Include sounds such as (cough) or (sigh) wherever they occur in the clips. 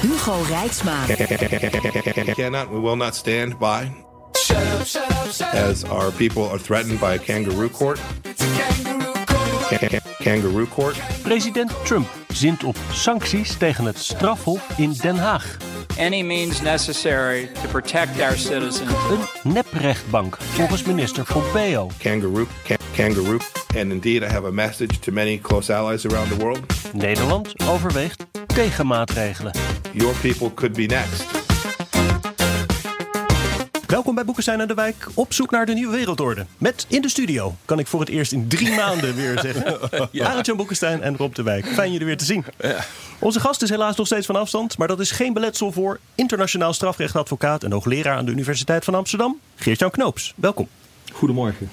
Hugo Rijksma. cannot, we will not stand by as our people are threatened by a kangaroo court. Kangaroo court. President Trump zint op sancties tegen het strafhof in Den Haag. any means necessary to protect our citizens. Een neprechtbank, volgens minister Pompeo. Kangaroo, ka- kangaroo. And indeed, I have a message to many close allies around the world. Nederland overweegt tegenmaatregelen. Your people could be next. Welkom bij Boekenstein aan de Wijk, op zoek naar de nieuwe wereldorde. Met in de studio, kan ik voor het eerst in drie (laughs) maanden weer zeggen. Arend-Jan Boekenstein en Rob de Wijk. Fijn jullie weer te zien. Onze gast is helaas nog steeds van afstand, maar dat is geen beletsel voor internationaal strafrechtadvocaat en hoogleraar aan de Universiteit van Amsterdam, Geert-Jan Knoops. Welkom. Goedemorgen.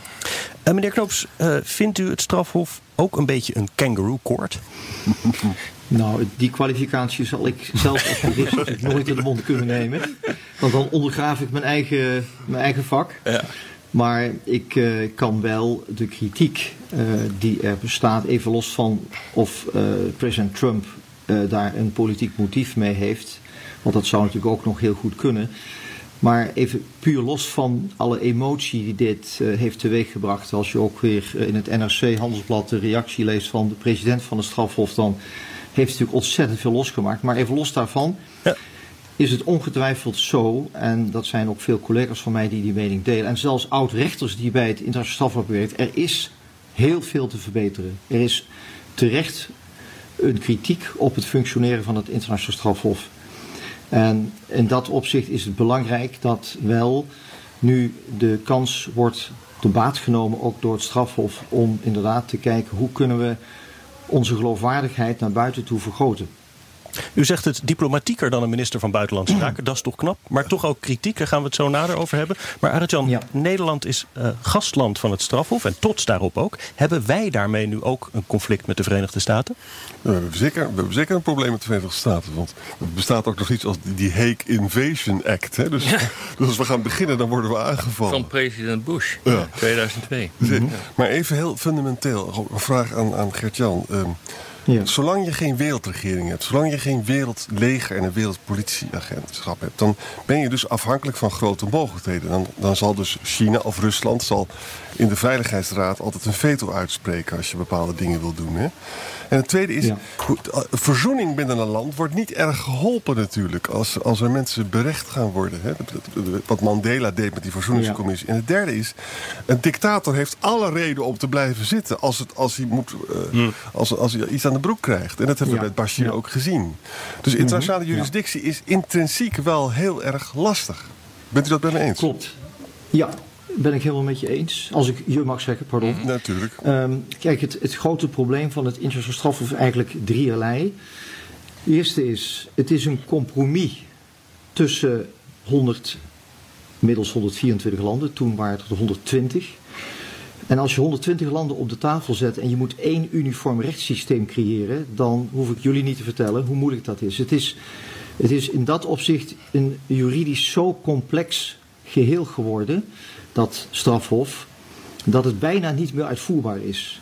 Uh, meneer Knoops, uh, vindt u het strafhof ook een beetje een kangaroo court? (laughs) Nou, die kwalificatie zal ik zelf als jurist (laughs) nooit in de mond kunnen nemen. Want dan ondergraaf ik mijn eigen, mijn eigen vak. Ja. Maar ik uh, kan wel de kritiek uh, die er bestaat, even los van of uh, president Trump daar een politiek motief mee heeft. Want dat zou natuurlijk ook nog heel goed kunnen. Maar even puur los van alle emotie die dit heeft teweeggebracht. Als je ook weer in het NRC Handelsblad de reactie leest van de president van het strafhof, dan heeft natuurlijk ontzettend veel losgemaakt. Maar even los daarvan ja. is het ongetwijfeld zo, en dat zijn ook veel collega's van mij die die mening delen, en zelfs oud-rechters die bij het internationaal strafhof werken, er is heel veel te verbeteren. Er is terecht een kritiek op het functioneren van het internationaal strafhof. En in dat opzicht is het belangrijk dat wel nu de kans wordt te baat genomen, ook door het strafhof, om inderdaad te kijken hoe kunnen we onze geloofwaardigheid naar buiten toe vergroten. U zegt het diplomatieker dan een minister van Buitenlandse Zaken. Dat is toch knap. Maar toch ook kritiek. Daar gaan we het zo nader over hebben. Maar Arjan, ja. Nederland is uh, gastland van het strafhof. En trots daarop ook. Hebben wij daarmee nu ook een conflict met de Verenigde Staten? we, hebben zeker, we hebben zeker een probleem met de Verenigde Staten. Want er bestaat ook nog iets als die Hague Invasion Act. Hè? Dus, ja. (laughs) dus als we gaan beginnen, dan worden we aangevallen. Van president Bush, ja. 2002. Dus, mm -hmm. Maar even heel fundamenteel. Een vraag aan, aan Gert-Jan. Um, ja. Zolang je geen wereldregering hebt, zolang je geen wereldleger en een wereldpolitieagentschap hebt, dan ben je dus afhankelijk van grote mogelijkheden. Dan, dan zal dus China of Rusland zal in de Veiligheidsraad altijd een veto uitspreken als je bepaalde dingen wil doen. Hè? En het tweede is, ja. verzoening binnen een land wordt niet erg geholpen natuurlijk als, als er mensen berecht gaan worden. Hè? Wat Mandela deed met die verzoeningscommissie. Ja. En het derde is, een dictator heeft alle reden om te blijven zitten als, het, als, hij, moet, uh, als, als hij iets aan de broek krijgt. En dat hebben we ja. met Bashir ook gezien. Dus internationale mm -hmm. jurisdictie is intrinsiek wel heel erg lastig. Bent u dat bij me eens? Klopt. Ja, ben ik helemaal met je eens. Als ik je mag zeggen, pardon. Mm, natuurlijk. Um, kijk, het, het, grote probleem van het internationaal strafhof is eigenlijk drieërlei. De eerste is, het is een compromis tussen 100, inmiddels 124 landen. Toen waren het er 120. En als je 120 landen op de tafel zet en je moet één uniform rechtssysteem creëren, dan hoef ik jullie niet te vertellen hoe moeilijk dat is. Het is, het is in dat opzicht een juridisch zo complex geheel geworden dat strafhof, dat het bijna niet meer uitvoerbaar is.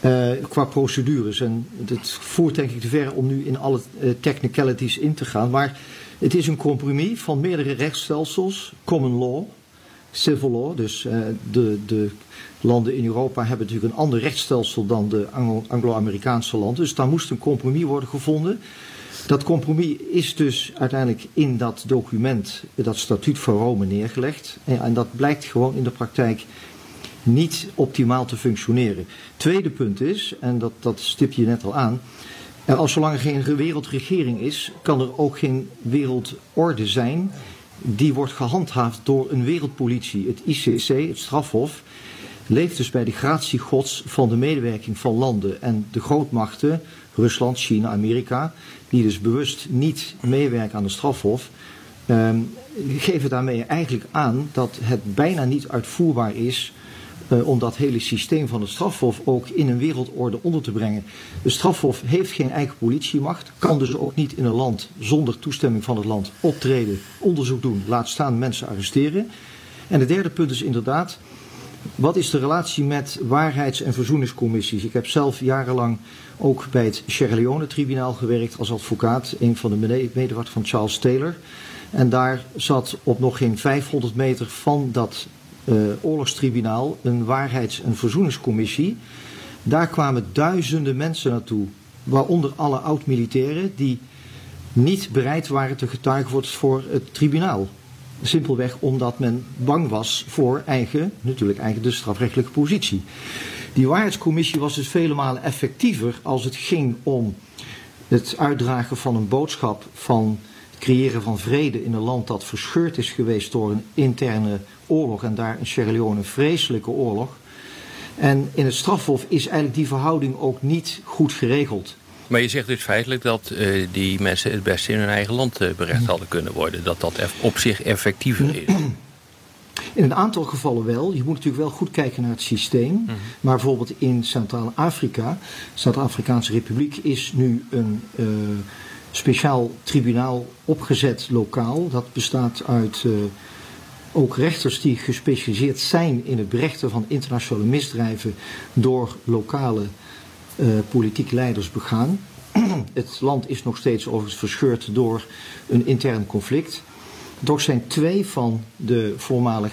Uh, qua procedures. En het voert denk ik te ver om nu in alle uh, technicalities in te gaan. Maar het is een compromis van meerdere rechtsstelsels. Common law, civil law. Dus uh, de, de landen in Europa hebben natuurlijk een ander rechtsstelsel dan de Anglo-Amerikaanse landen. Dus daar moest een compromis worden gevonden. Dat compromis is dus uiteindelijk in dat document, dat statuut van Rome, neergelegd. En dat blijkt gewoon in de praktijk niet optimaal te functioneren. Tweede punt is, en dat, dat stip je net al aan. Als zolang er geen wereldregering is, kan er ook geen wereldorde zijn. Die wordt gehandhaafd door een wereldpolitie. Het ICC, het strafhof, leeft dus bij de gratie gods van de medewerking van landen. En de grootmachten, Rusland, China, Amerika, die dus bewust niet meewerken aan de strafhof, ehm, geven daarmee eigenlijk aan dat het bijna niet uitvoerbaar is uh, om dat hele systeem van het strafhof ook in een wereldorde onder te brengen. De strafhof heeft geen eigen politiemacht, kan dus ook niet in een land zonder toestemming van het land optreden, onderzoek doen, laat staan mensen arresteren. En het derde punt is inderdaad, wat is de relatie met waarheids- en verzoeningscommissies? Ik heb zelf jarenlang ook bij het Sierra Leone-tribunaal gewerkt als advocaat, een van de medewerkers van Charles Taylor. En daar zat op nog geen 500 meter van dat oorlogstribunaal een waarheids- en verzoeningscommissie. Daar kwamen duizenden mensen naartoe, waaronder alle oud-militairen die niet bereid waren te getuigen voor het tribunaal. Simpelweg omdat men bang was voor eigen, natuurlijk eigen de strafrechtelijke positie. Die waarheidscommissie was dus vele malen effectiever als het ging om het uitdragen van een boodschap van creëren van vrede in een land dat verscheurd is geweest door een interne oorlog en daar in Sierra Leone een vreselijke oorlog. En in het strafhof is eigenlijk die verhouding ook niet goed geregeld. Maar je zegt dus feitelijk dat uh, die mensen het beste in hun eigen land uh, berecht mhm. hadden kunnen worden. Dat dat op zich effectiever is. In een aantal gevallen wel. Je moet natuurlijk wel goed kijken naar het systeem. Mm Maar bijvoorbeeld in Centraal-Afrika, Zuid-Afrikaanse Republiek, is nu een uh, speciaal tribunaal opgezet lokaal. Dat bestaat uit ook rechters die gespecialiseerd zijn in het berechten van internationale misdrijven door lokale uh, politieke leiders begaan. (clears throat) het land is nog steeds overigens verscheurd door een intern conflict. Toch zijn twee van de voormalig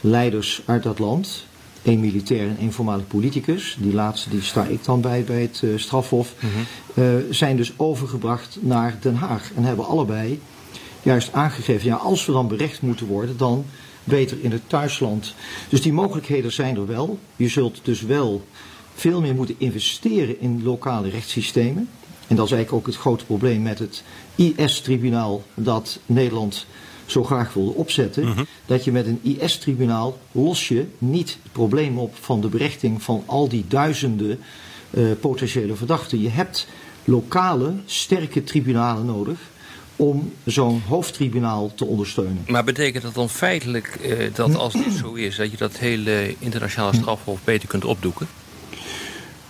leiders uit dat land, één militair en één voormalig politicus, die laatste die sta ik dan bij bij het uh, strafhof, uh, zijn dus overgebracht naar Den Haag en hebben allebei juist aangegeven, ja, als we dan berecht moeten worden, dan beter in het thuisland. Dus die mogelijkheden zijn er wel. Je zult dus wel veel meer moeten investeren in lokale rechtssystemen. En dat is eigenlijk ook het grote probleem met het IS-tribunaal dat Nederland zo graag wilde opzetten. Mhm. Dat je met een IS-tribunaal los je niet het probleem op van de berechting van al die duizenden uh, potentiële verdachten. Je hebt lokale, sterke tribunalen nodig om zo'n hoofdtribunaal te ondersteunen. Maar betekent dat dan feitelijk eh, dat als het zo is... dat je dat hele internationale strafhof beter kunt opdoeken?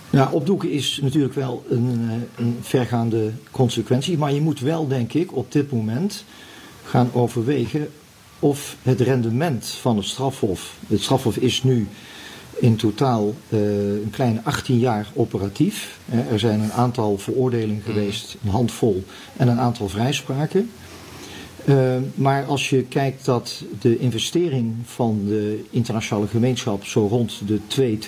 Nou, opdoeken is natuurlijk wel een, eh, een vergaande consequentie. Maar je moet wel, denk ik, op dit moment gaan overwegen... of het rendement van het strafhof... Het strafhof is nu in totaal uh, een kleine 18 jaar operatief. Uh, er zijn een aantal veroordelingen mm. geweest, een handvol, en een aantal vrijspraken. Uh, maar als je kijkt dat de investering van de internationale gemeenschap zo rond de 2,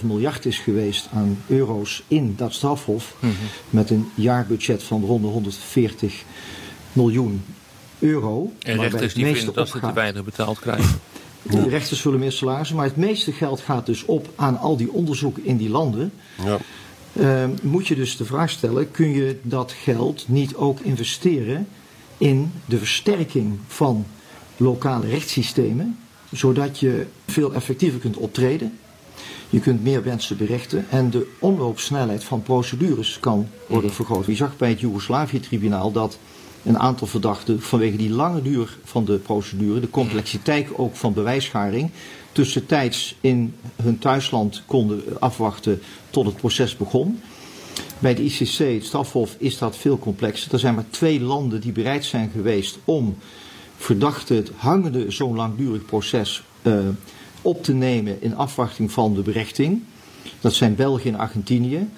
2,5 miljard is geweest aan euro's in dat strafhof, mm -hmm. met een jaarbudget van rond de 140 miljoen euro. En rechters die vinden dat ze te weinig betaald krijgen. (laughs) De rechters zullen meer salarissen, maar het meeste geld gaat dus op aan al die onderzoeken in die landen. Ja. Uh, moet je dus de vraag stellen: kun je dat geld niet ook investeren in de versterking van lokale rechtssystemen, zodat je veel effectiever kunt optreden? Je kunt meer mensen berechten en de omloopsnelheid van procedures kan worden vergroot. Je zag bij het Joegoslavië-tribunaal dat een aantal verdachten vanwege die lange duur van de procedure, de complexiteit ook van bewijsgaring, tussentijds in hun thuisland konden afwachten tot het proces begon. Bij de ICC, het strafhof, is dat veel complexer. Er zijn maar twee landen die bereid zijn geweest om verdachten het hangende zo'n langdurig proces uh, op te nemen in afwachting van de berechting. Dat zijn België en Argentinië.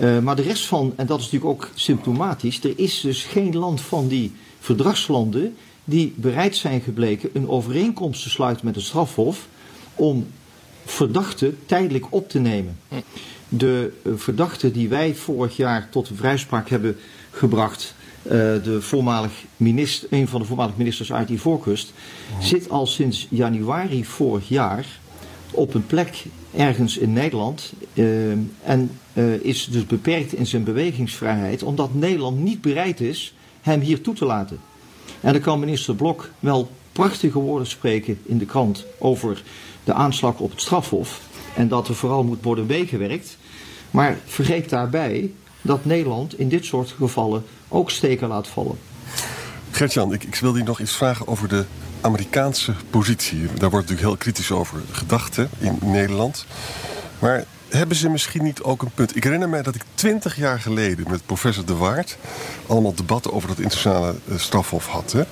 Uh, maar de rest van, en dat is natuurlijk ook symptomatisch, er is dus geen land van die verdragslanden die bereid zijn gebleken een overeenkomst te sluiten met het strafhof om verdachten tijdelijk op te nemen. De uh, verdachte die wij vorig jaar tot de vrijspraak hebben gebracht, uh, de voormalig minister, een van de voormalige ministers uit die voorkust, zit al sinds januari vorig jaar op een plek ergens in Nederland uh, en uh, is dus beperkt in zijn bewegingsvrijheid, omdat Nederland niet bereid is hem hier toe te laten. En dan kan minister Blok wel prachtige woorden spreken in de krant over de aanslag op het strafhof en dat er vooral moet worden meegewerkt. Maar vergeet daarbij dat Nederland in dit soort gevallen ook steken laat vallen. Gertjan, ik, ik wil je nog iets vragen over de Amerikaanse positie. Daar wordt natuurlijk heel kritisch over gedacht hè, in Nederland. Maar hebben ze misschien niet ook een punt? Ik herinner me dat ik twintig jaar geleden met professor De Waard... allemaal debatten over het internationale eh, strafhof had. Hè?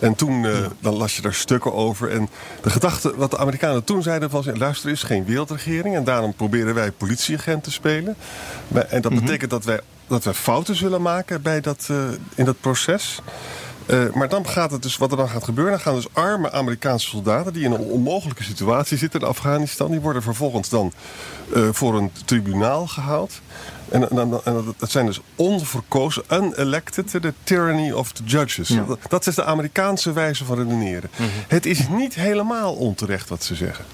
En toen uh, dan las je daar stukken over. En de gedachte, wat de Amerikanen toen zeiden was... luister, er is geen wereldregering en daarom proberen wij politieagent te spelen. En dat mhm. betekent dat wij, dat wij fouten zullen maken bij dat, uh, in dat proces... Uh, maar dan gaat het dus, wat er dan gaat gebeuren, dan gaan dus arme Amerikaanse soldaten die in een onmogelijke situatie zitten in Afghanistan, die worden vervolgens dan uh, voor een tribunaal gehaald. En, en, en, dat zijn dus onverkozen, unelected, the tyranny of the judges. Dat, dat, is de Amerikaanse wijze van redeneren. Mm -hmm. Het is niet helemaal onterecht wat ze zeggen.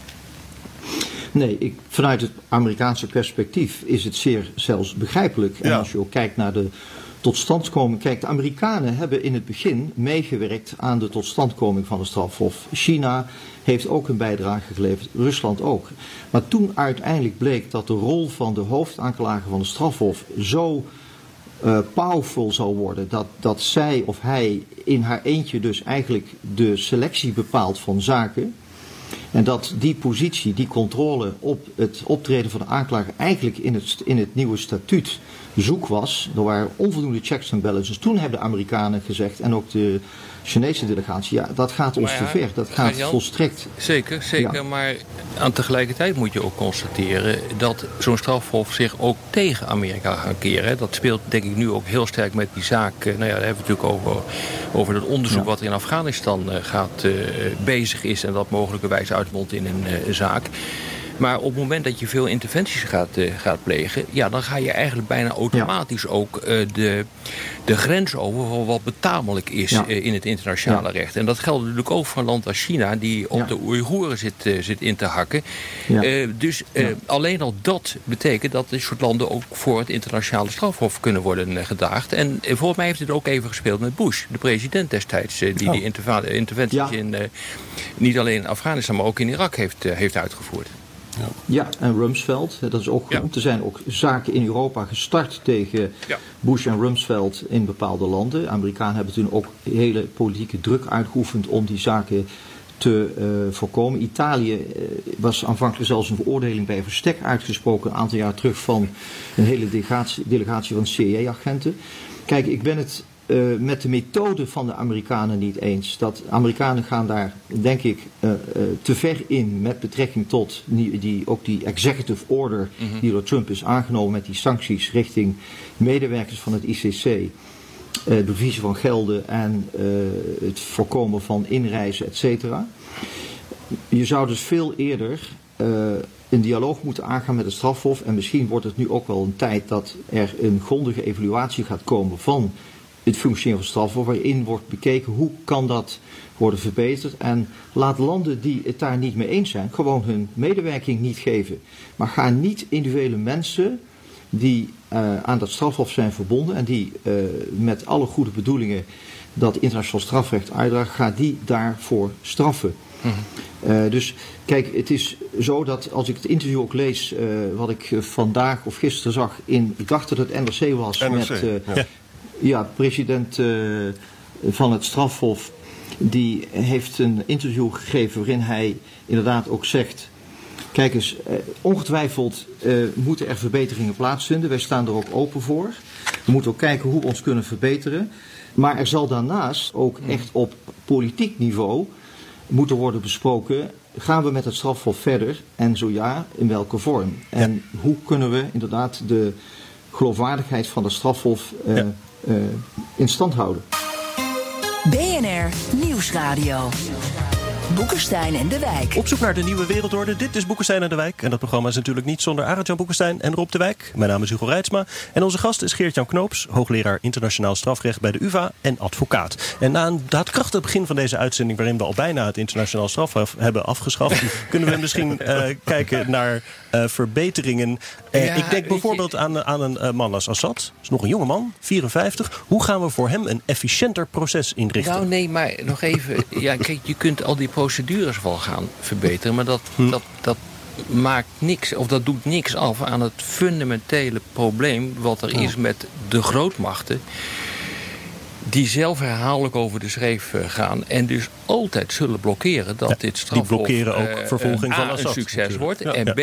Nee, ik, vanuit het Amerikaanse perspectief is het zeer zelfs begrijpelijk. En als je ook kijkt naar de totstandkoming. Kijk, de Amerikanen hebben in het begin meegewerkt aan de totstandkoming van de strafhof. China heeft ook een bijdrage geleverd, Rusland ook. Maar toen uiteindelijk bleek dat de rol van de hoofdaanklager van de strafhof zo uh, powerful zou worden. Dat, dat zij of hij in haar eentje dus eigenlijk de selectie bepaalt van zaken. En dat die positie, die controle op het optreden van de aanklager eigenlijk in het, in het nieuwe statuut zoek was. Er waren onvoldoende checks en balances. Toen hebben de Amerikanen gezegd en ook de Chinese delegatie, ja, dat gaat ons te ver. Dat gaat volstrekt. Zeker, zeker. Maar aan tegelijkertijd moet je ook constateren dat zo'n strafhof zich ook tegen Amerika gaat keren. Dat speelt denk ik nu ook heel sterk met die zaak. Eh, nou ja, daar hebben we het natuurlijk over, over het onderzoek wat er in Afghanistan eh, gaat, uh, bezig is en dat mogelijkerwijs in een uh, zaak. Maar op het moment dat je veel interventies gaat, uh, gaat plegen... Ja, dan ga je eigenlijk bijna automatisch ook uh, de, de grens over... van wat betamelijk is ja. uh, in het internationale recht. En dat geldt natuurlijk ook voor een land als China... die op de Oeigoeren zit, zit in te hakken. dus alleen al dat betekent dat dit soort landen... ook voor het internationale strafhof kunnen worden gedaagd. En volgens mij heeft het ook even gespeeld met Bush, de president destijds... die oh. die interventies in, niet alleen in Afghanistan... maar ook in Irak heeft, heeft uitgevoerd. Ja. ja, en Rumsfeld. Dat is ook genoemd. Er zijn ook zaken in Europa gestart tegen Bush en Rumsfeld in bepaalde landen. De Amerikanen hebben toen ook hele politieke druk uitgeoefend om die zaken te uh, voorkomen. Italië uh, was aanvankelijk zelfs een veroordeling bij verstek uitgesproken een aantal jaar terug van een hele delegatie, delegatie van CIA-agenten. Kijk, ik ben het uh, met de methode van de Amerikanen niet eens. Dat Amerikanen gaan daar, denk ik, uh, uh, te ver in met betrekking tot die, die ook die executive order mm -hmm. die door Trump is aangenomen met die sancties richting medewerkers van het ICC. de bevriezen van gelden en het voorkomen van inreizen, et cetera. Je zou dus veel eerder een dialoog moeten aangaan met het strafhof. En misschien wordt het nu ook wel een tijd dat er een grondige evaluatie gaat komen van het functioneren van strafhof, waarin wordt bekeken hoe kan dat worden verbeterd. En laat landen die het daar niet mee eens zijn, gewoon hun medewerking niet geven. Maar ga niet individuele mensen die uh, aan dat strafhof zijn verbonden en die uh, met alle goede bedoelingen dat internationaal strafrecht uitdragen, ga die daarvoor straffen. Mm -hmm. uh, dus kijk, het is zo dat als ik het interview ook lees, wat ik vandaag of gisteren zag in, ik dacht dat het NRC was, NRC, met ja ja, president uh, van het strafhof, die heeft een interview gegeven waarin hij inderdaad ook zegt. Kijk eens, uh, ongetwijfeld uh, moeten er verbeteringen plaatsvinden. Wij staan er ook open voor. We moeten ook kijken hoe we ons kunnen verbeteren. Maar er zal daarnaast ook echt op politiek niveau moeten worden besproken. Gaan we met het strafhof verder? En zo ja, in welke vorm? En ja. hoe kunnen we inderdaad de geloofwaardigheid van de strafhof ja in stand houden. BNR Nieuwsradio. Boekenstein en de Wijk. Op zoek naar de nieuwe wereldorde. Dit is Boekenstein en de Wijk. En dat programma is natuurlijk niet zonder Arend-Jan Boekenstein en Rob de Wijk. Mijn naam is Hugo Reitsma. En onze gast is Geert-Jan Knoops, hoogleraar internationaal strafrecht bij de UvA en advocaat. En na een daadkrachtig begin van deze uitzending, waarin we al bijna het internationaal strafrecht hebben afgeschaft, (laughs) kunnen we misschien uh, kijken naar uh, verbeteringen. Uh, ja, ik denk bijvoorbeeld je... aan, aan een man als Assad. Dat is nog een jonge man, 54. Hoe gaan we voor hem een efficiënter proces inrichten? Nou nee, maar nog even. ja, kijk, je kunt al die procedures wel gaan verbeteren. Maar dat, hm. dat, dat maakt niks, of dat doet niks af aan het fundamentele probleem wat er oh. is met de grootmachten die zelf herhaaldelijk over de schreef gaan en dus altijd zullen blokkeren dat dit strafhof die blokkeren ook vervolging van een succes wordt en B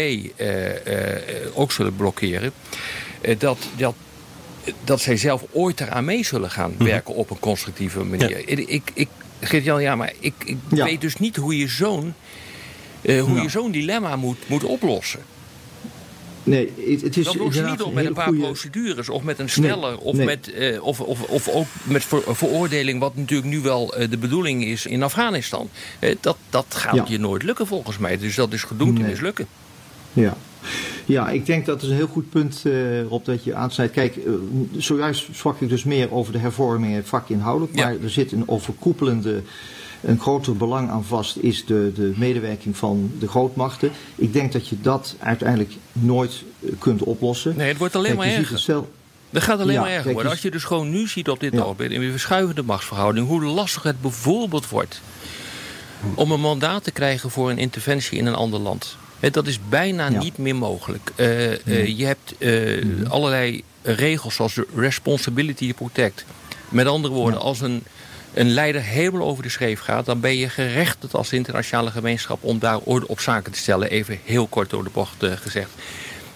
ook zullen blokkeren dat, dat dat zij zelf ooit eraan mee zullen gaan mhm. werken op een constructieve manier. Ik, ik, Geert-Jan, ja, maar ik, ik weet dus niet hoe je zo'n uh, hoe je zo'n dilemma moet, moet oplossen. Nee, het, is dat niet op met een paar procedures of met een sneller of, Met, uh, of, of, of ook met ver, veroordeling, wat natuurlijk nu wel uh, de bedoeling is in Afghanistan. Dat, dat gaat je nooit lukken volgens mij. Dus dat is gedoemd te mislukken. Ja. Ja, ik denk dat is een heel goed punt, uh, Rob, dat je aansnijdt. Kijk, uh, zojuist sprak ik dus meer over de hervormingen vakinhoudelijk. Maar er zit een overkoepelende, een groter belang aan vast, is de, de medewerking van de grootmachten. Ik denk dat je dat uiteindelijk nooit eh, kunt oplossen. Nee, het wordt alleen maar erger. Stel, dat gaat alleen maar erger worden. Als je dus gewoon nu ziet op dit ja. ogenblik, in we verschuiven de machtsverhouding, hoe lastig het bijvoorbeeld wordt om een mandaat te krijgen voor een interventie in een ander land. Dat is bijna niet meer mogelijk. Uh, uh, je hebt allerlei regels zoals de responsibility to protect. Met andere woorden, als een, een leider helemaal over de schreef gaat... dan ben je gerechtigd als internationale gemeenschap om daar orde op zaken te stellen. Even heel kort door de bocht gezegd.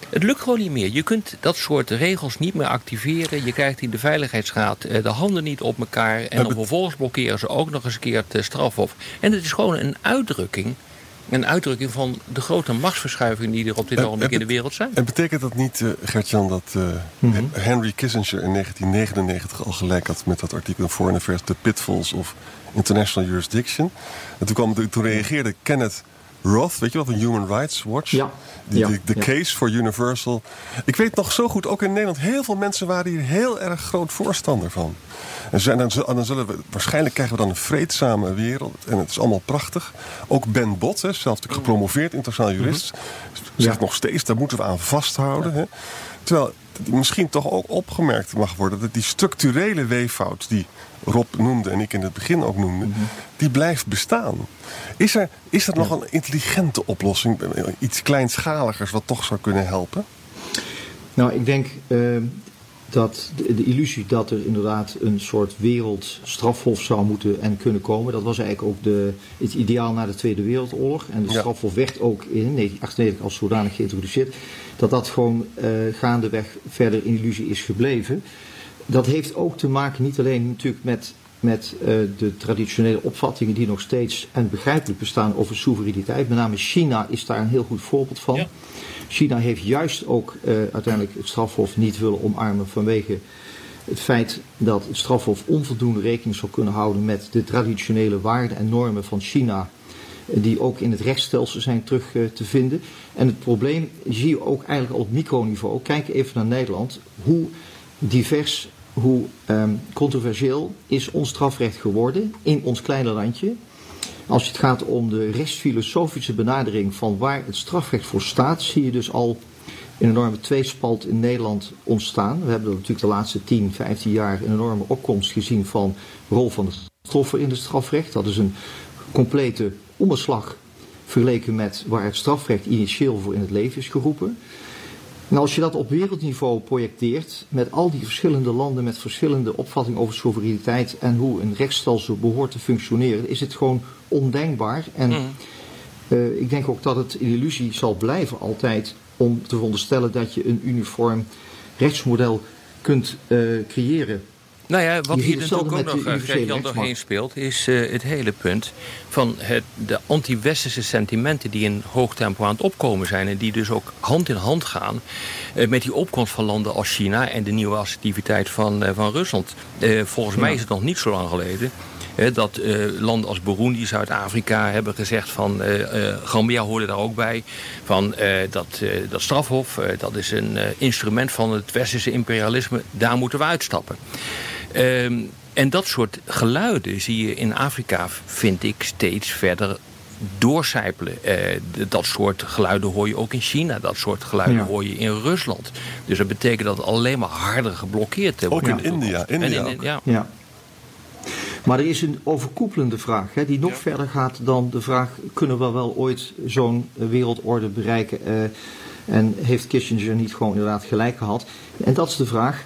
Het lukt gewoon niet meer. Je kunt dat soort regels niet meer activeren. Je krijgt in de Veiligheidsraad de handen niet op elkaar. En dan vervolgens blokkeren ze ook nog eens een keer het strafhof. En het is gewoon een uitdrukking een uitdrukking van de grote machtsverschuivingen die er op dit ogenblik in de wereld zijn. En betekent dat niet, uh, Gert-Jan, dat uh, mm -hmm. Henry Kissinger in 1999 al gelijk had met dat artikel in Foreign Affairs, The Pitfalls of International Jurisdiction? En toen, kwam, toen reageerde Kenneth Roth, weet je wat, van Human Rights Watch. Ja. Die, de, case for Universal. Ik weet nog zo goed, ook in Nederland, heel veel mensen waren hier heel erg groot voorstander van. En zijn, dan zullen we, waarschijnlijk krijgen we dan een vreedzame wereld. En het is allemaal prachtig. Ook Ben Bot, hè, zelf gepromoveerd internationaal jurist, mhm. zegt nog steeds, daar moeten we aan vasthouden. Hè. Terwijl misschien toch ook opgemerkt mag worden dat die structurele weeffout die Rob noemde en ik in het begin ook noemde, mhm. die blijft bestaan. Is er, is er nog een intelligente oplossing, iets kleinschaligers wat toch zou kunnen helpen? Nou, ik denk uh, dat de, de, illusie dat er inderdaad een soort wereldstrafhof zou moeten en kunnen komen, dat was eigenlijk ook de, het ideaal na de Tweede Wereldoorlog. En de strafhof werd ook in 1998 als zodanig geïntroduceerd. Dat dat gewoon uh, gaandeweg verder in illusie is gebleven. Dat heeft ook te maken niet alleen natuurlijk met, met uh, de traditionele opvattingen die nog steeds en begrijpelijk bestaan over soevereiniteit. Met name China is daar een heel goed voorbeeld van. Ja. China heeft juist ook uh, uiteindelijk het strafhof niet willen omarmen vanwege het feit dat het strafhof onvoldoende rekening zou kunnen houden met de traditionele waarden en normen van China, die ook in het rechtsstelsel zijn terug uh, te vinden. En het probleem zie je ook eigenlijk op microniveau. Kijk even naar Nederland. Hoe divers, hoe um, controversieel is ons strafrecht geworden in ons kleine landje. Als het gaat om de rechtsfilosofische benadering van waar het strafrecht voor staat, zie je dus al een enorme tweespalt in Nederland ontstaan. We hebben natuurlijk de laatste 10, 15 jaar een enorme opkomst gezien van de rol van de slachtoffer in het strafrecht. Dat is een complete omslag vergeleken met waar het strafrecht initieel voor in het leven is geroepen. En als je dat op wereldniveau projecteert, met al die verschillende landen met verschillende opvattingen over soevereiniteit en hoe een rechtsstelsel behoort te functioneren, is het gewoon ondenkbaar. En mm. uh, ik denk ook dat het een illusie zal blijven altijd om te veronderstellen dat je een uniform rechtsmodel kunt uh, creëren. Nou ja, wat hier natuurlijk ook nog, uh, Jan doorheen speelt... is uh, het hele punt van het, de anti-westerse sentimenten... die in hoog tempo aan het opkomen zijn... en die dus ook hand in hand gaan... Uh, met die opkomst van landen als China... en de nieuwe assertiviteit van, van Rusland. volgens ja. mij is het nog niet zo lang geleden dat landen als Burundi, Zuid-Afrika hebben gezegd van Gambia hoorde daar ook bij. Van dat, dat strafhof, dat is een instrument van het westerse imperialisme, daar moeten we uitstappen. Um, en dat soort geluiden zie je in Afrika, vind ik, steeds verder doorcijpelen. Uh, dat soort geluiden hoor je ook in China. Dat soort geluiden ja. hoor je in Rusland. Dus dat betekent dat het alleen maar harder geblokkeerd wordt. Ook in India. India in, ja. ja. Maar er is een overkoepelende vraag, hè, die nog ja. verder gaat dan de vraag: kunnen we wel ooit zo'n wereldorde bereiken? Uh, en heeft Kissinger niet gewoon inderdaad gelijk gehad? En dat is de vraag: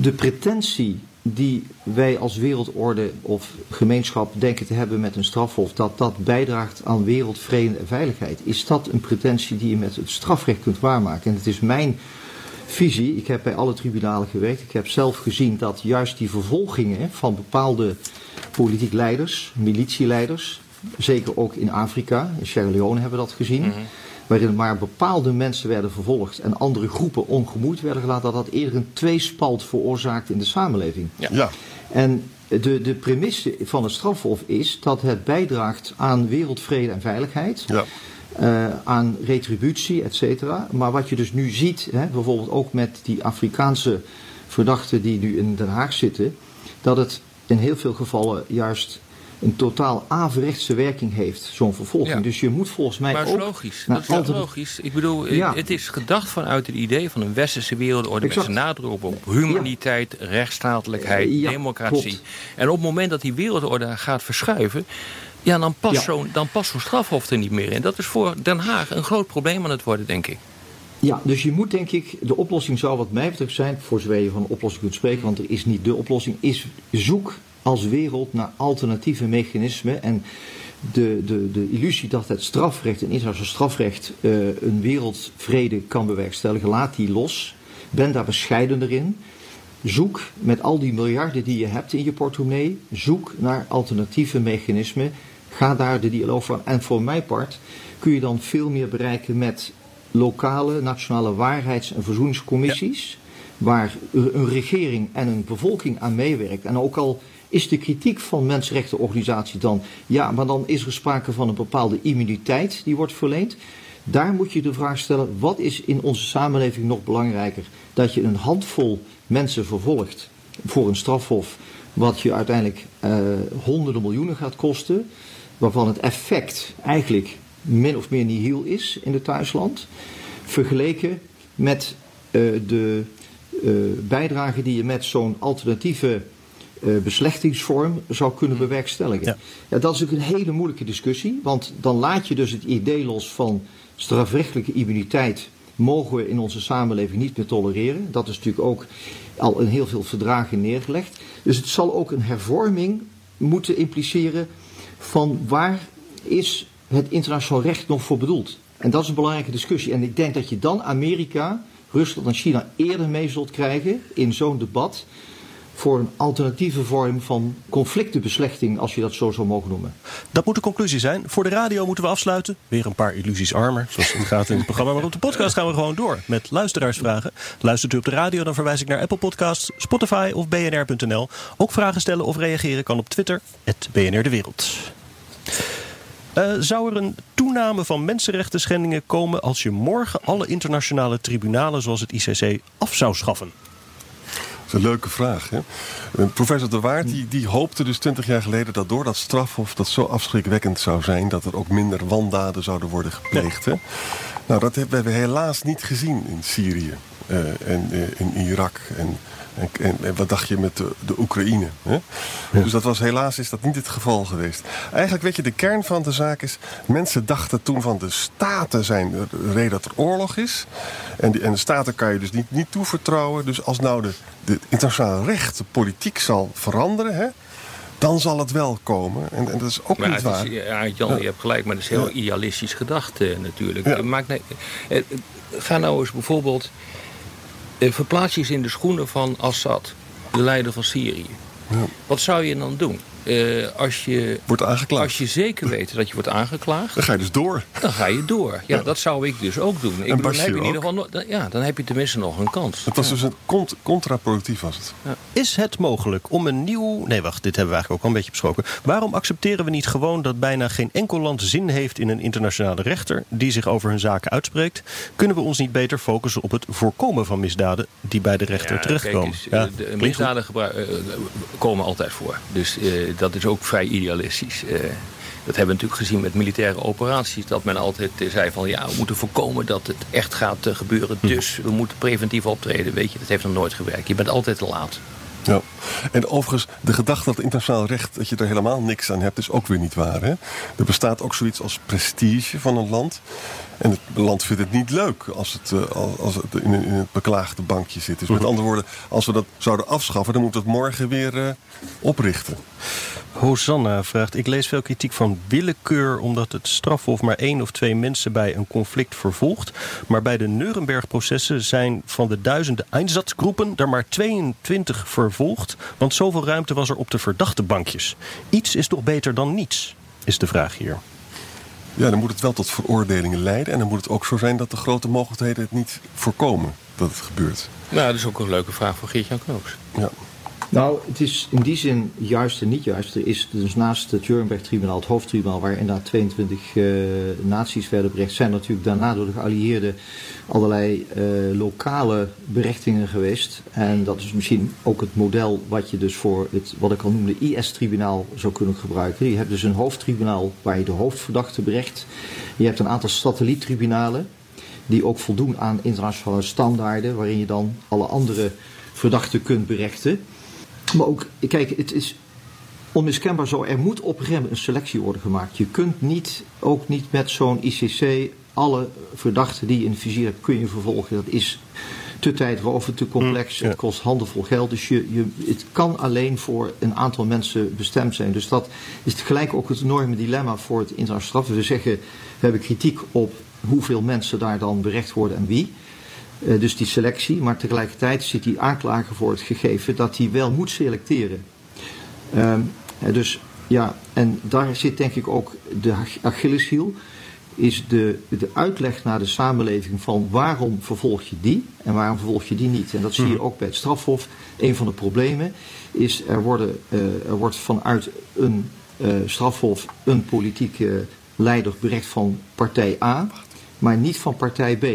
de pretentie die wij als wereldorde of gemeenschap denken te hebben met een strafhof, dat dat bijdraagt aan wereldvrede en veiligheid. Is dat een pretentie die je met het strafrecht kunt waarmaken? En het is mijn visie. Ik heb bij alle tribunalen gewerkt. Ik heb zelf gezien dat juist die vervolgingen van bepaalde politiek leiders, militieleiders, zeker ook in Afrika, in Sierra Leone hebben we dat gezien. Mhm waarin maar bepaalde mensen werden vervolgd en andere groepen ongemoeid werden gelaten, dat dat eerder een tweespalt veroorzaakt in de samenleving. Ja. En de, de premisse van het strafhof is dat het bijdraagt aan wereldvrede en veiligheid. Ja. Uh, aan retributie, et cetera. Maar wat je dus nu ziet, hè, bijvoorbeeld ook met die Afrikaanse verdachten die nu in Den Haag zitten, dat het in heel veel gevallen juist een totaal averechtse werking heeft, zo'n vervolging. Dus je moet volgens mij maar ook... Is logisch. Dat is logisch. Ik bedoel, ja. het is gedacht vanuit het idee van een westerse wereldorde... met zijn nadruk op, op humaniteit, ja. rechtsstatelijkheid, ja, democratie. Klopt. En op het moment dat die wereldorde gaat verschuiven... Ja, dan past zo'n zo strafhof er niet meer in. Dat is voor Den Haag een groot probleem aan het worden, denk ik. Ja, dus je moet denk ik, de oplossing zou wat mij betreft zijn, voor zover je van een oplossing kunt spreken, want er is niet de oplossing, is zoek als wereld naar alternatieve mechanismen. En de, de, de illusie dat het strafrecht, en internationaal strafrecht, uh, een wereldvrede kan bewerkstelligen, laat die los. Ben daar bescheidener in. Zoek met al die miljarden die je hebt in je portemonnee, zoek naar alternatieve mechanismen. Ga daar de dialoog van. En voor mijn part kun je dan veel meer bereiken met lokale, nationale waarheids- en verzoeningscommissies. Waar een regering en een bevolking aan meewerkt. En ook al is de kritiek van mensenrechtenorganisaties dan, ja, maar dan is er sprake van een bepaalde immuniteit die wordt verleend. Daar moet je de vraag stellen, wat is in onze samenleving nog belangrijker? Dat je een handvol mensen vervolgt voor een strafhof, wat je uiteindelijk uh, honderden miljoenen gaat kosten, waarvan het effect eigenlijk min of meer nihil is in het thuisland, vergeleken met uh, de uh, bijdrage die je met zo'n alternatieve beslechtingsvorm zou kunnen hmm. bewerkstelligen. Ja. ja. dat is ook een hele moeilijke discussie, want dan laat je dus het idee los van strafrechtelijke immuniteit mogen we in onze samenleving niet meer tolereren. Dat is natuurlijk ook al in heel veel verdragen neergelegd. Dus het zal ook een hervorming moeten impliceren van waar is het internationaal recht nog voor bedoeld. En dat is een belangrijke discussie. En ik denk dat je dan Amerika, Rusland en China eerder mee zult krijgen in zo'n debat voor een alternatieve vorm van conflictenbeslechting, als je dat zo zou mogen noemen. Dat moet de conclusie zijn. Voor de radio moeten we afsluiten. Weer een paar illusies armer, zoals het gaat in het programma. Maar op de podcast gaan we gewoon door met luisteraarsvragen. Luistert u op de radio, dan verwijs ik naar Apple Podcasts, Spotify of bnr.nl. Ook vragen stellen of reageren kan op Twitter, BNR De Wereld. Uh, zou er een toename van mensenrechten schendingen komen als je morgen alle internationale tribunalen zoals het ICC af zou schaffen? Is een leuke vraag. Hè? Professor De Waard die, die hoopte dus twintig jaar geleden dat door dat strafhof dat zo afschrikwekkend zou zijn dat er ook minder wandaden zouden worden gepleegd. Hè? Nou, dat hebben we helaas niet gezien in Syrië uh, en uh, in Irak en en, en, wat dacht je met de, de Oekraïne? Hè? Dus dat was helaas is dat niet het geval geweest. Eigenlijk weet je, de kern van de zaak is... mensen dachten toen van de staten zijn de reden dat er oorlog is. En, die, en de staten kan je dus niet, niet toevertrouwen. Dus als nou de, de internationale recht, de politiek zal veranderen... Hè, dan zal het wel komen. En, en dat is ook niet waar. Is, ja, Jan, je hebt gelijk, maar dat is heel idealistisch gedacht uh, natuurlijk. Ja. Maak, nee, eh, ga nou eens bijvoorbeeld uh, verplaats je eens in de schoenen van Assad, de leider van Syrië. Ja. Wat zou je dan doen? Uh, als, je, wordt aangeklaagd. als je zeker weet dat je wordt aangeklaagd... Dan ga je dus door. Dan ga je door. Ja, ja. dat zou ik dus ook doen. Ik bedoel, dan heb je in ieder geval no ja, dan heb je tenminste nog een kans. Het was ja. dus een cont contraproductief was het. Ja. Is het mogelijk om een nieuw... Nee, wacht, dit hebben we eigenlijk ook al een beetje besproken. Waarom accepteren we niet gewoon dat bijna geen enkel land zin heeft... in een internationale rechter die zich over hun zaken uitspreekt? Kunnen we ons niet beter focussen op het voorkomen van misdaden... die bij de rechter terechtkomen? Kijk, de, de misdaden uh, komen altijd voor. Dus uh, dat is ook vrij idealistisch. Uh, dat hebben we natuurlijk gezien met militaire operaties. Dat men altijd zei van ja, we moeten voorkomen dat het echt gaat gebeuren. Hm. Dus we moeten preventief optreden. Weet je, dat heeft nog nooit gewerkt. Je bent altijd te laat. Ja. En overigens, de gedachte dat internationaal recht... dat je er helemaal niks aan hebt, is ook weer niet waar. Hè? Er bestaat ook zoiets als prestige van een land. En het land vindt het niet leuk als het, eh, als het in, in het beklaagde bankje zit. Dus met andere woorden, als we dat zouden afschaffen... dan moeten we het morgen weer uh, oprichten. Hosanna vraagt: Ik lees veel kritiek van willekeur omdat het strafhof maar één of twee mensen bij een conflict vervolgt. Maar bij de Nuremberg-processen zijn van de duizenden Einsatzgroepen er maar 22 vervolgd. Want zoveel ruimte was er op de verdachte bankjes. Iets is toch beter dan niets, is de vraag hier. Ja, dan moet het wel tot veroordelingen leiden. En dan moet het ook zo zijn dat de grote mogelijkheden het niet voorkomen dat het gebeurt. Nou, dat is ook een leuke vraag voor Geert-Jan Knoops. Ja. Nou, het is in die zin juist en niet juist. Er is dus naast het Nuremberg-tribunaal, het hoofdtribunaal, waar inderdaad 22 uh, naties werden berecht, zijn natuurlijk daarna door de geallieerden allerlei uh, lokale berechtingen geweest. En dat is misschien ook het model wat je dus voor het, wat ik al noemde, IS-tribunaal zou kunnen gebruiken. Je hebt dus een hoofdtribunaal waar je de hoofdverdachte berecht. Je hebt een aantal satelliettribunalen die ook voldoen aan internationale standaarden, waarin je dan alle andere verdachten kunt berechten. Maar ook, kijk, het is onmiskenbaar zo. Er moet op moment een selectie worden gemaakt. Je kunt niet, ook niet met zo'n ICC, alle verdachten die je in het vizier hebt, kun je vervolgen. Dat is te tijdrovend, te complex. Het kost handenvol geld. Dus je, je, het kan alleen voor een aantal mensen bestemd zijn. Dus dat is tegelijk ook het enorme dilemma voor het internationaal straf. We zeggen, we hebben kritiek op hoeveel mensen daar dan berecht worden en wie. Uh, dus die selectie, maar tegelijkertijd zit die aanklager voor het gegeven dat hij wel moet selecteren. Um, dus ja, en daar zit denk ik ook de Achilleshiel, is de, de uitleg naar de samenleving van waarom vervolg je die en waarom vervolg je die niet. En dat zie je ook bij het strafhof. Een van de problemen is er, worden, uh, er wordt vanuit een strafhof een politieke leider berecht van partij A, maar niet van partij B.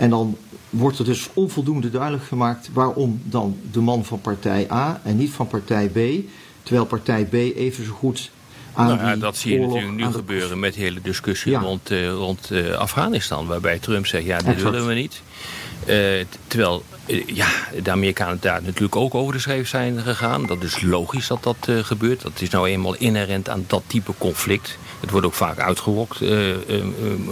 En dan wordt er dus onvoldoende duidelijk gemaakt waarom dan de man van partij A en niet van partij B, terwijl partij B even zo goed aan nou ja, dat zie je natuurlijk nu gebeuren met de hele discussie rond, uh, rond uh, Afghanistan, waarbij Trump zegt ja, dit willen we niet. Uh, terwijl ja, de Amerikanen daar natuurlijk ook over de schreef zijn gegaan. Dat is logisch dat dat gebeurt. Dat is nou eenmaal inherent aan dat type conflict. Het wordt ook vaak uitgewokt, uh, uh,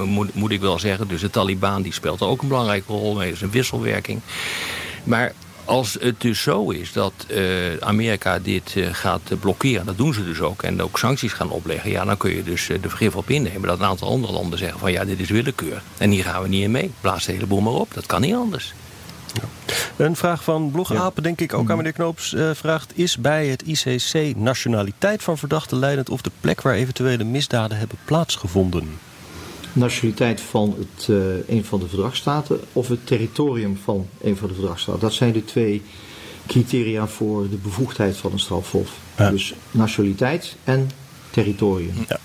moet, moet, ik wel zeggen. Dus de Taliban die speelt ook een belangrijke rol mee. Is een wisselwerking. Maar als het dus zo is dat Amerika dit gaat blokkeren, dat doen ze dus ook, en ook sancties gaan opleggen, ja, dan kun je dus de vergif op innemen dat een aantal andere landen zeggen van ja, dit is willekeur. En hier gaan we niet in mee. Blaas de hele boel maar op. Dat kan niet anders. Een vraag van Blogapen, denk ik ook aan mhm. meneer Knoops, uh, vraagt... is bij het ICC nationaliteit van verdachten leidend... of de plek waar eventuele misdaden hebben plaatsgevonden? Nationaliteit van het, uh, een van de verdragsstaten of het territorium van een van de verdragsstaten. Dat zijn de twee criteria voor de bevoegdheid van een strafhof. Ja. Dus nationaliteit en territorium. Ja.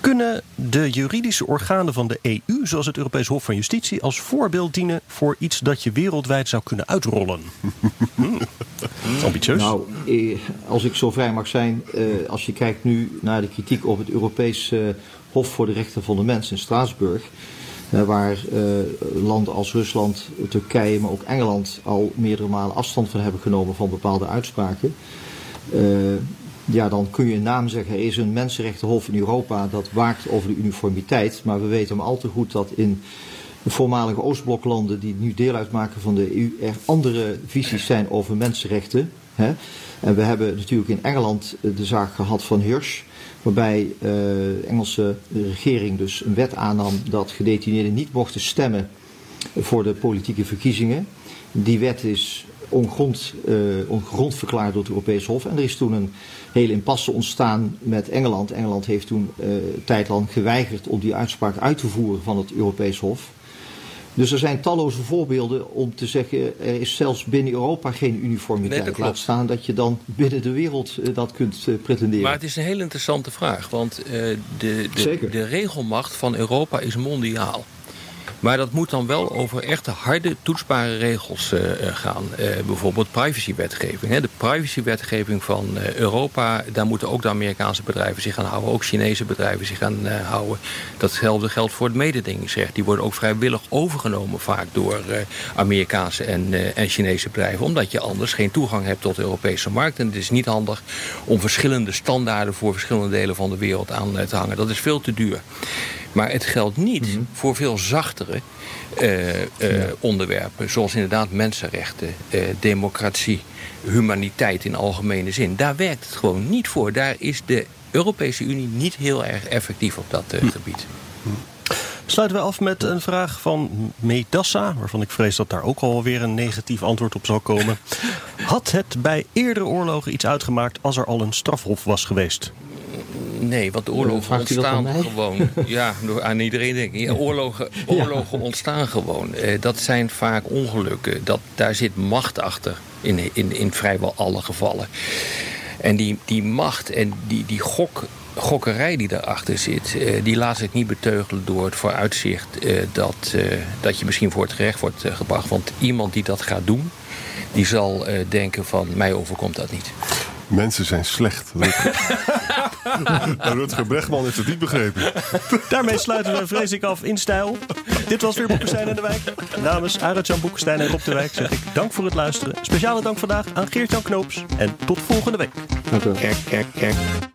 Kunnen de juridische organen van de EU, zoals het Europees Hof van Justitie, als voorbeeld dienen voor iets dat je wereldwijd zou kunnen uitrollen? hmm. (laughs) Ambitieus. Nou, eh, als ik zo vrij mag zijn, eh, als je kijkt nu naar de kritiek op het Europees eh, Hof voor de Rechten van de Mens in Straatsburg. waar landen als Rusland, Turkije, maar ook Engeland al meerdere malen afstand van hebben genomen van bepaalde uitspraken ja, dan kun je een naam zeggen. Er is een mensenrechtenhof in Europa dat waakt over de uniformiteit. Maar we weten maar al te goed dat in de voormalige Oostbloklanden die nu deel uitmaken van de EU er andere visies zijn over mensenrechten. Hè? En we hebben natuurlijk in Engeland de zaak gehad van Hirsch. Waarbij de Engelse regering dus een wet aannam dat gedetineerden niet mochten stemmen voor de politieke verkiezingen. Die wet is ongrond, uh, ongrond verklaard door het Europees Hof. En er is toen een hele impasse ontstaan met Engeland. Engeland heeft toen uh, tijdlang geweigerd om die uitspraak uit te voeren van het Europees Hof. Dus er zijn talloze voorbeelden om te zeggen, er is zelfs binnen Europa geen uniformiteit. Nee, Laat staan dat je dan binnen de wereld uh, dat kunt uh, pretenderen. Maar het is een hele interessante vraag, want uh, de, de, de regelmacht van Europa is mondiaal. Maar dat moet dan wel over echte harde toetsbare regels uh, gaan. Uh, bijvoorbeeld privacywetgeving. Hè. De privacywetgeving van Europa, daar moeten ook de Amerikaanse bedrijven zich aan houden. Ook Chinese bedrijven zich aan houden. Datzelfde geldt voor het mededingingsrecht. Die worden ook vrijwillig overgenomen vaak door Amerikaanse en, en Chinese bedrijven. Omdat je anders geen toegang hebt tot de Europese markt. En het is niet handig om verschillende standaarden voor verschillende delen van de wereld aan te hangen. Dat is veel te duur. Maar het geldt niet mhm. voor veel zachtere uh, uh, onderwerpen. Zoals inderdaad mensenrechten, uh, democratie, humaniteit in algemene zin. Daar werkt het gewoon niet voor. Daar is de Europese Unie niet heel erg effectief op dat hm. gebied. Hm. Sluiten we af met een vraag van Medassa, waarvan ik vrees dat daar ook alweer een negatief antwoord op zal komen. (laughs) Had het bij eerdere oorlogen iets uitgemaakt als er al een strafhof was geweest? Nee, want de oorlogen ontstaan gewoon. (laughs) Ja, aan iedereen denk ik. oorlogen, oorlogen ontstaan gewoon. Eh, dat zijn vaak ongelukken. Dat, daar zit macht achter. In, in, in vrijwel alle gevallen. En die, die macht en die, die gok, gokkerij die daarachter zit, eh, die laat zich niet beteugelen door het vooruitzicht eh, dat, eh, dat je misschien voor het gerecht wordt gebracht. Want iemand die dat gaat doen, die zal eh, denken van mij overkomt dat niet. Mensen zijn slecht. (laughs) (laughs) Rutger Brechtman heeft het niet begrepen. Daarmee sluiten we vrees ik af in stijl. Dit was weer Boekenstein in de Wijk. Namens Arend-Jan Boekenstein en Rob de Wijk zeg ik dank voor het luisteren. Speciale dank vandaag aan Geert-Jan Knoops. En tot volgende week. Kijk, kijk, kijk.